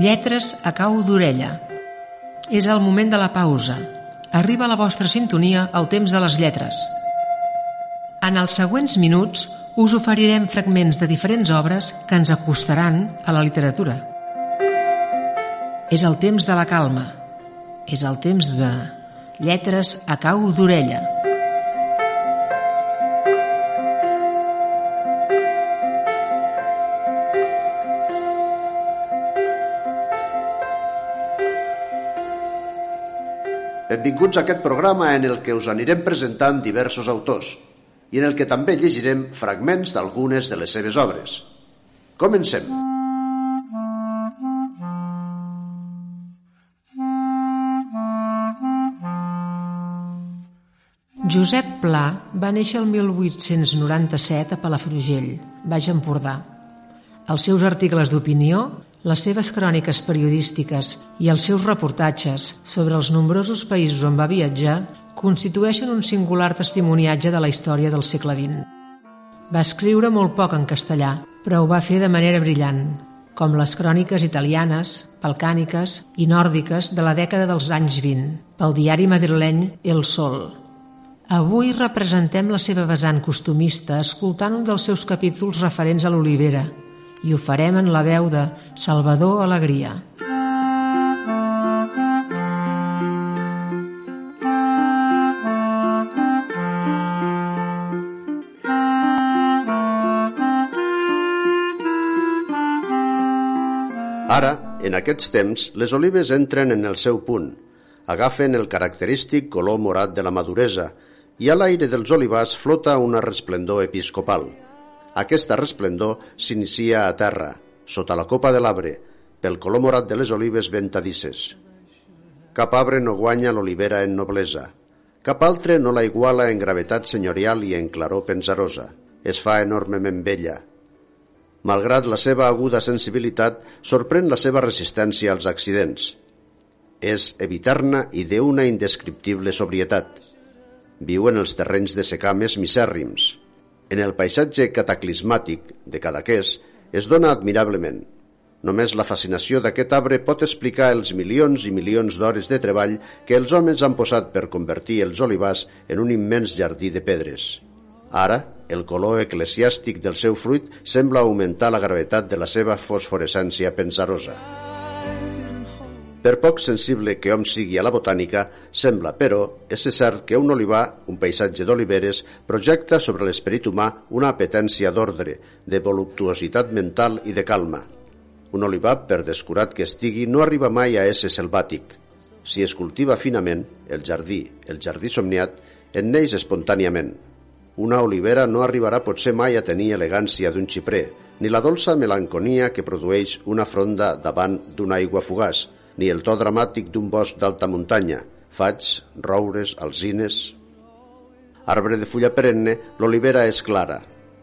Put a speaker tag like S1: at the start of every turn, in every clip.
S1: Lletres a cau d'orella. És el moment de la pausa. Arriba la vostra sintonia el temps de les lletres. En els següents minuts us oferirem fragments de diferents obres que ens acostaran a la literatura. És el temps de la calma. És el temps de lletres a cau d'orella.
S2: Benvinguts a aquest programa en el que us anirem presentant diversos autors i en el que també llegirem fragments d'algunes de les seves obres. Comencem.
S1: Josep Pla va néixer el 1897 a Palafrugell, Baix Empordà. Els seus articles d'opinió les seves cròniques periodístiques i els seus reportatges sobre els nombrosos països on va viatjar constitueixen un singular testimoniatge de la història del segle XX. Va escriure molt poc en castellà, però ho va fer de manera brillant, com les cròniques italianes, balcàniques i nòrdiques de la dècada dels anys 20, pel diari madrileny El Sol. Avui representem la seva vessant costumista escoltant un dels seus capítols referents a l'olivera, i ho farem en la veu de Salvador Alegria.
S2: Ara, en aquests temps, les olives entren en el seu punt, agafen el característic color morat de la maduresa i a l'aire dels olivars flota una resplendor episcopal. Aquesta resplendor s'inicia a terra, sota la copa de l'arbre, pel color morat de les olives ventadisses. Cap arbre no guanya l'olivera en noblesa. Cap altre no la iguala en gravetat senyorial i en claror pensarosa. Es fa enormement vella. Malgrat la seva aguda sensibilitat, sorprèn la seva resistència als accidents. És evitarna i d'una indescriptible sobrietat. Viu en els terrenys de secà més misèrrims, en el paisatge cataclismàtic de Cadaqués es dona admirablement. Només la fascinació d'aquest arbre pot explicar els milions i milions d'hores de treball que els homes han posat per convertir els olivars en un immens jardí de pedres. Ara, el color eclesiàstic del seu fruit sembla augmentar la gravetat de la seva fosforescència pensarosa. Per poc sensible que hom sigui a la botànica, sembla, però, és cert que un olivar, un paisatge d'oliveres, projecta sobre l'esperit humà una apetència d'ordre, de voluptuositat mental i de calma. Un olivar, per descurat que estigui, no arriba mai a ésser selvàtic. Si es cultiva finament, el jardí, el jardí somniat, en neix espontàniament. Una olivera no arribarà potser mai a tenir elegància d'un xiprer, ni la dolça melanconia que produeix una fronda davant d'una aigua fugaç, ni el to dramàtic d'un bosc d'alta muntanya, faigs, roures, alzines... Arbre de fulla perenne, l'olivera és clara.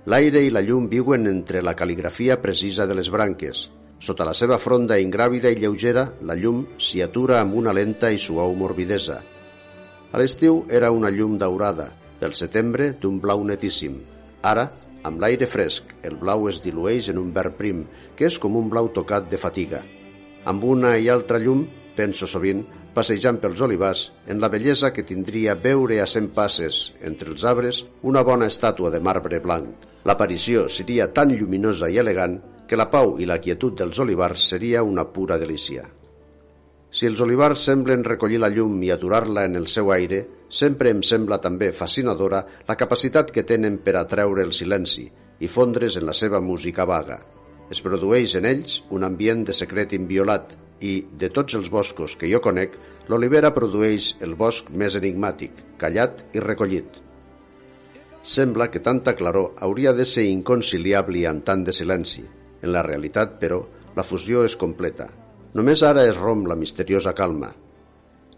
S2: L'aire i la llum viuen entre la cal·ligrafia precisa de les branques. Sota la seva fronda ingràvida i lleugera, la llum s'hi atura amb una lenta i suau morbidesa. A l'estiu era una llum daurada, pel setembre d'un blau netíssim. Ara, amb l'aire fresc, el blau es dilueix en un verd prim, que és com un blau tocat de fatiga amb una i altra llum, penso sovint, passejant pels olivars, en la bellesa que tindria veure a cent passes, entre els arbres, una bona estàtua de marbre blanc. L'aparició seria tan lluminosa i elegant que la pau i la quietud dels olivars seria una pura delícia. Si els olivars semblen recollir la llum i aturar-la en el seu aire, sempre em sembla també fascinadora la capacitat que tenen per atreure el silenci i fondre's en la seva música vaga. Es produeix en ells un ambient de secret inviolat i, de tots els boscos que jo conec, l'olivera produeix el bosc més enigmàtic, callat i recollit. Sembla que tanta claror hauria de ser inconciliable amb tant de silenci. En la realitat, però, la fusió és completa. Només ara es romp la misteriosa calma.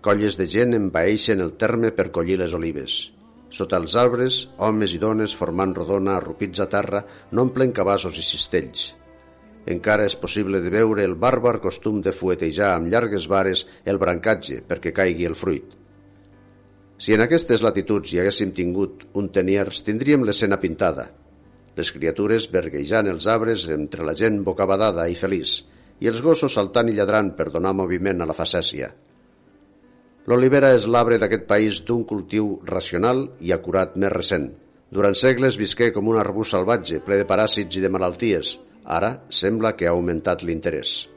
S2: Colles de gent envaeixen el terme per collir les olives. Sota els arbres, homes i dones formant rodona arrupits a terra n'omplen cabassos i cistells. Encara és possible de veure el bàrbar costum de fuetejar amb llargues vares el brancatge perquè caigui el fruit. Si en aquestes latituds hi haguéssim tingut un teniers, tindríem l'escena pintada. Les criatures verguejant els arbres entre la gent bocabadada i feliç, i els gossos saltant i lladrant per donar moviment a la facècia. L'olivera és l'arbre d'aquest país d'un cultiu racional i acurat més recent. Durant segles visqué com un arbust salvatge, ple de paràsits i de malalties. Ara sembla que ha augmentat l'interès.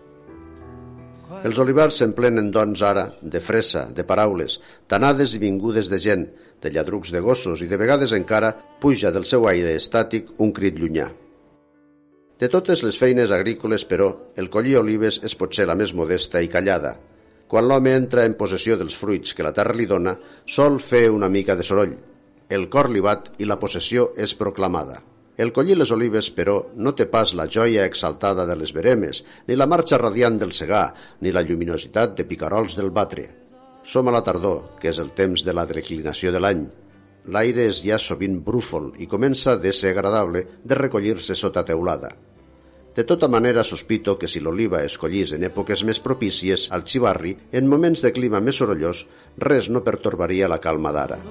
S2: Els olivars s'emplenen, doncs, ara, de fressa, de paraules, tanades i vingudes de gent, de lladrucs de gossos i de vegades encara puja del seu aire estàtic un crit llunyà. De totes les feines agrícoles, però, el collir olives és potser la més modesta i callada. Quan l'home entra en possessió dels fruits que la terra li dona, sol fer una mica de soroll. El cor li bat i la possessió és proclamada. El collir les olives, però, no té pas la joia exaltada de les veremes, ni la marxa radiant del segar, ni la lluminositat de picarols del batre. Som a la tardor, que és el temps de la declinació de l'any. L'aire és ja sovint brúfol i comença de ser agradable de recollir-se sota teulada. De tota manera, sospito que si l'oliva es collís en èpoques més propícies al xivarri, en moments de clima més sorollós, res no pertorbaria la calma d'ara.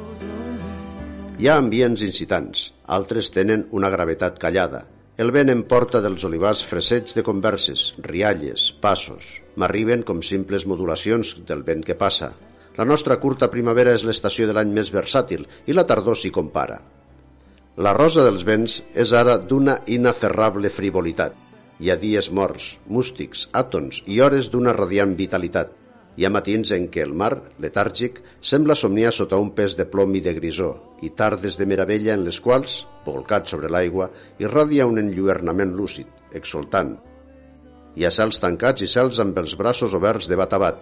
S2: Hi ha ambients incitants, altres tenen una gravetat callada, el vent em porta dels olivars fresets de converses, rialles, passos. M'arriben com simples modulacions del vent que passa. La nostra curta primavera és l'estació de l'any més versàtil i la tardor s'hi compara. La rosa dels vents és ara d'una inaferrable frivolitat. Hi ha dies morts, mústics, àtons i hores d'una radiant vitalitat. Hi ha matins en què el mar, letàrgic, sembla somniar sota un pes de plom i de grisó, i tardes de meravella en les quals, volcat sobre l'aigua, irradia un enlluernament lúcid, exultant. Hi ha cels tancats i cels amb els braços oberts de bat a bat.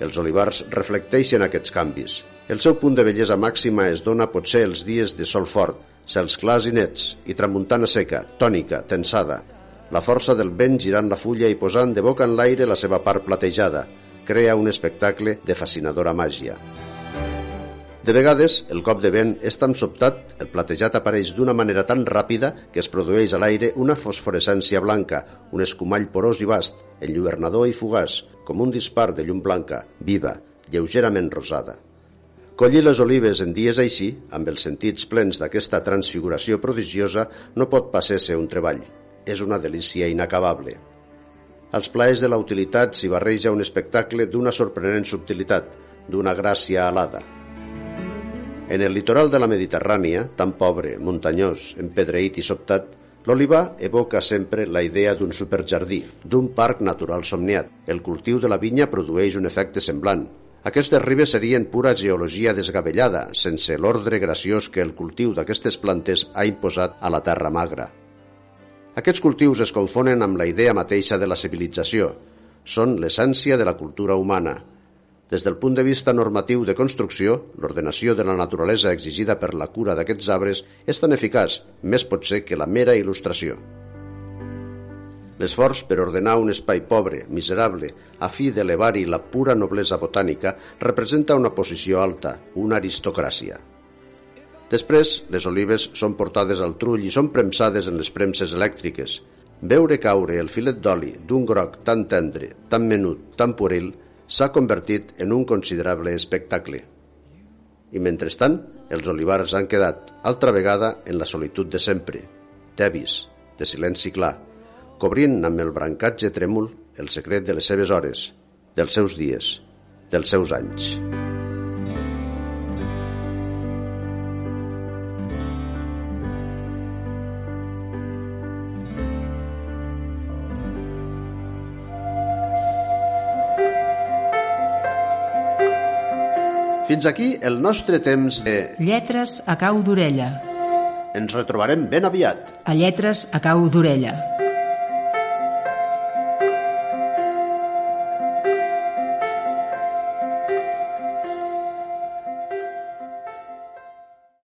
S2: Els olivars reflecteixen aquests canvis. El seu punt de bellesa màxima es dona potser els dies de sol fort, cels clars i nets, i tramuntana seca, tònica, tensada, la força del vent girant la fulla i posant de boca en l'aire la seva part platejada, crea un espectacle de fascinadora màgia. De vegades, el cop de vent és tan sobtat, el platejat apareix d'una manera tan ràpida que es produeix a l'aire una fosforescència blanca, un escumall porós i vast, enlluernador i fugaç, com un dispar de llum blanca, viva, lleugerament rosada. Collir les olives en dies així, amb els sentits plens d'aquesta transfiguració prodigiosa, no pot passar-se un treball. És una delícia inacabable. Als plaers de la utilitat s'hi barreja un espectacle d'una sorprenent subtilitat, d'una gràcia alada. En el litoral de la Mediterrània, tan pobre, muntanyós, empedreït i sobtat, l'olivar evoca sempre la idea d'un superjardí, d'un parc natural somniat. El cultiu de la vinya produeix un efecte semblant. Aquestes ribes serien pura geologia desgavellada, sense l'ordre graciós que el cultiu d'aquestes plantes ha imposat a la terra magra. Aquests cultius es confonen amb la idea mateixa de la civilització. Són l'essència de la cultura humana. Des del punt de vista normatiu de construcció, l'ordenació de la naturalesa exigida per la cura d'aquests arbres és tan eficaç, més pot ser que la mera il·lustració. L'esforç per ordenar un espai pobre, miserable, a fi d'elevar-hi la pura noblesa botànica, representa una posició alta, una aristocràcia. Després, les olives són portades al trull i són premsades en les premses elèctriques. Veure caure el filet d'oli d'un groc tan tendre, tan menut, tan pueril, s'ha convertit en un considerable espectacle. I mentrestant, els olivars han quedat, altra vegada, en la solitud de sempre, tevis, de silenci clar, cobrint amb el brancatge trèmol el secret de les seves hores, dels seus dies, dels seus anys. Fins aquí el nostre temps de...
S1: Lletres a cau d'orella.
S2: Ens retrobarem ben aviat.
S1: A Lletres a cau d'orella.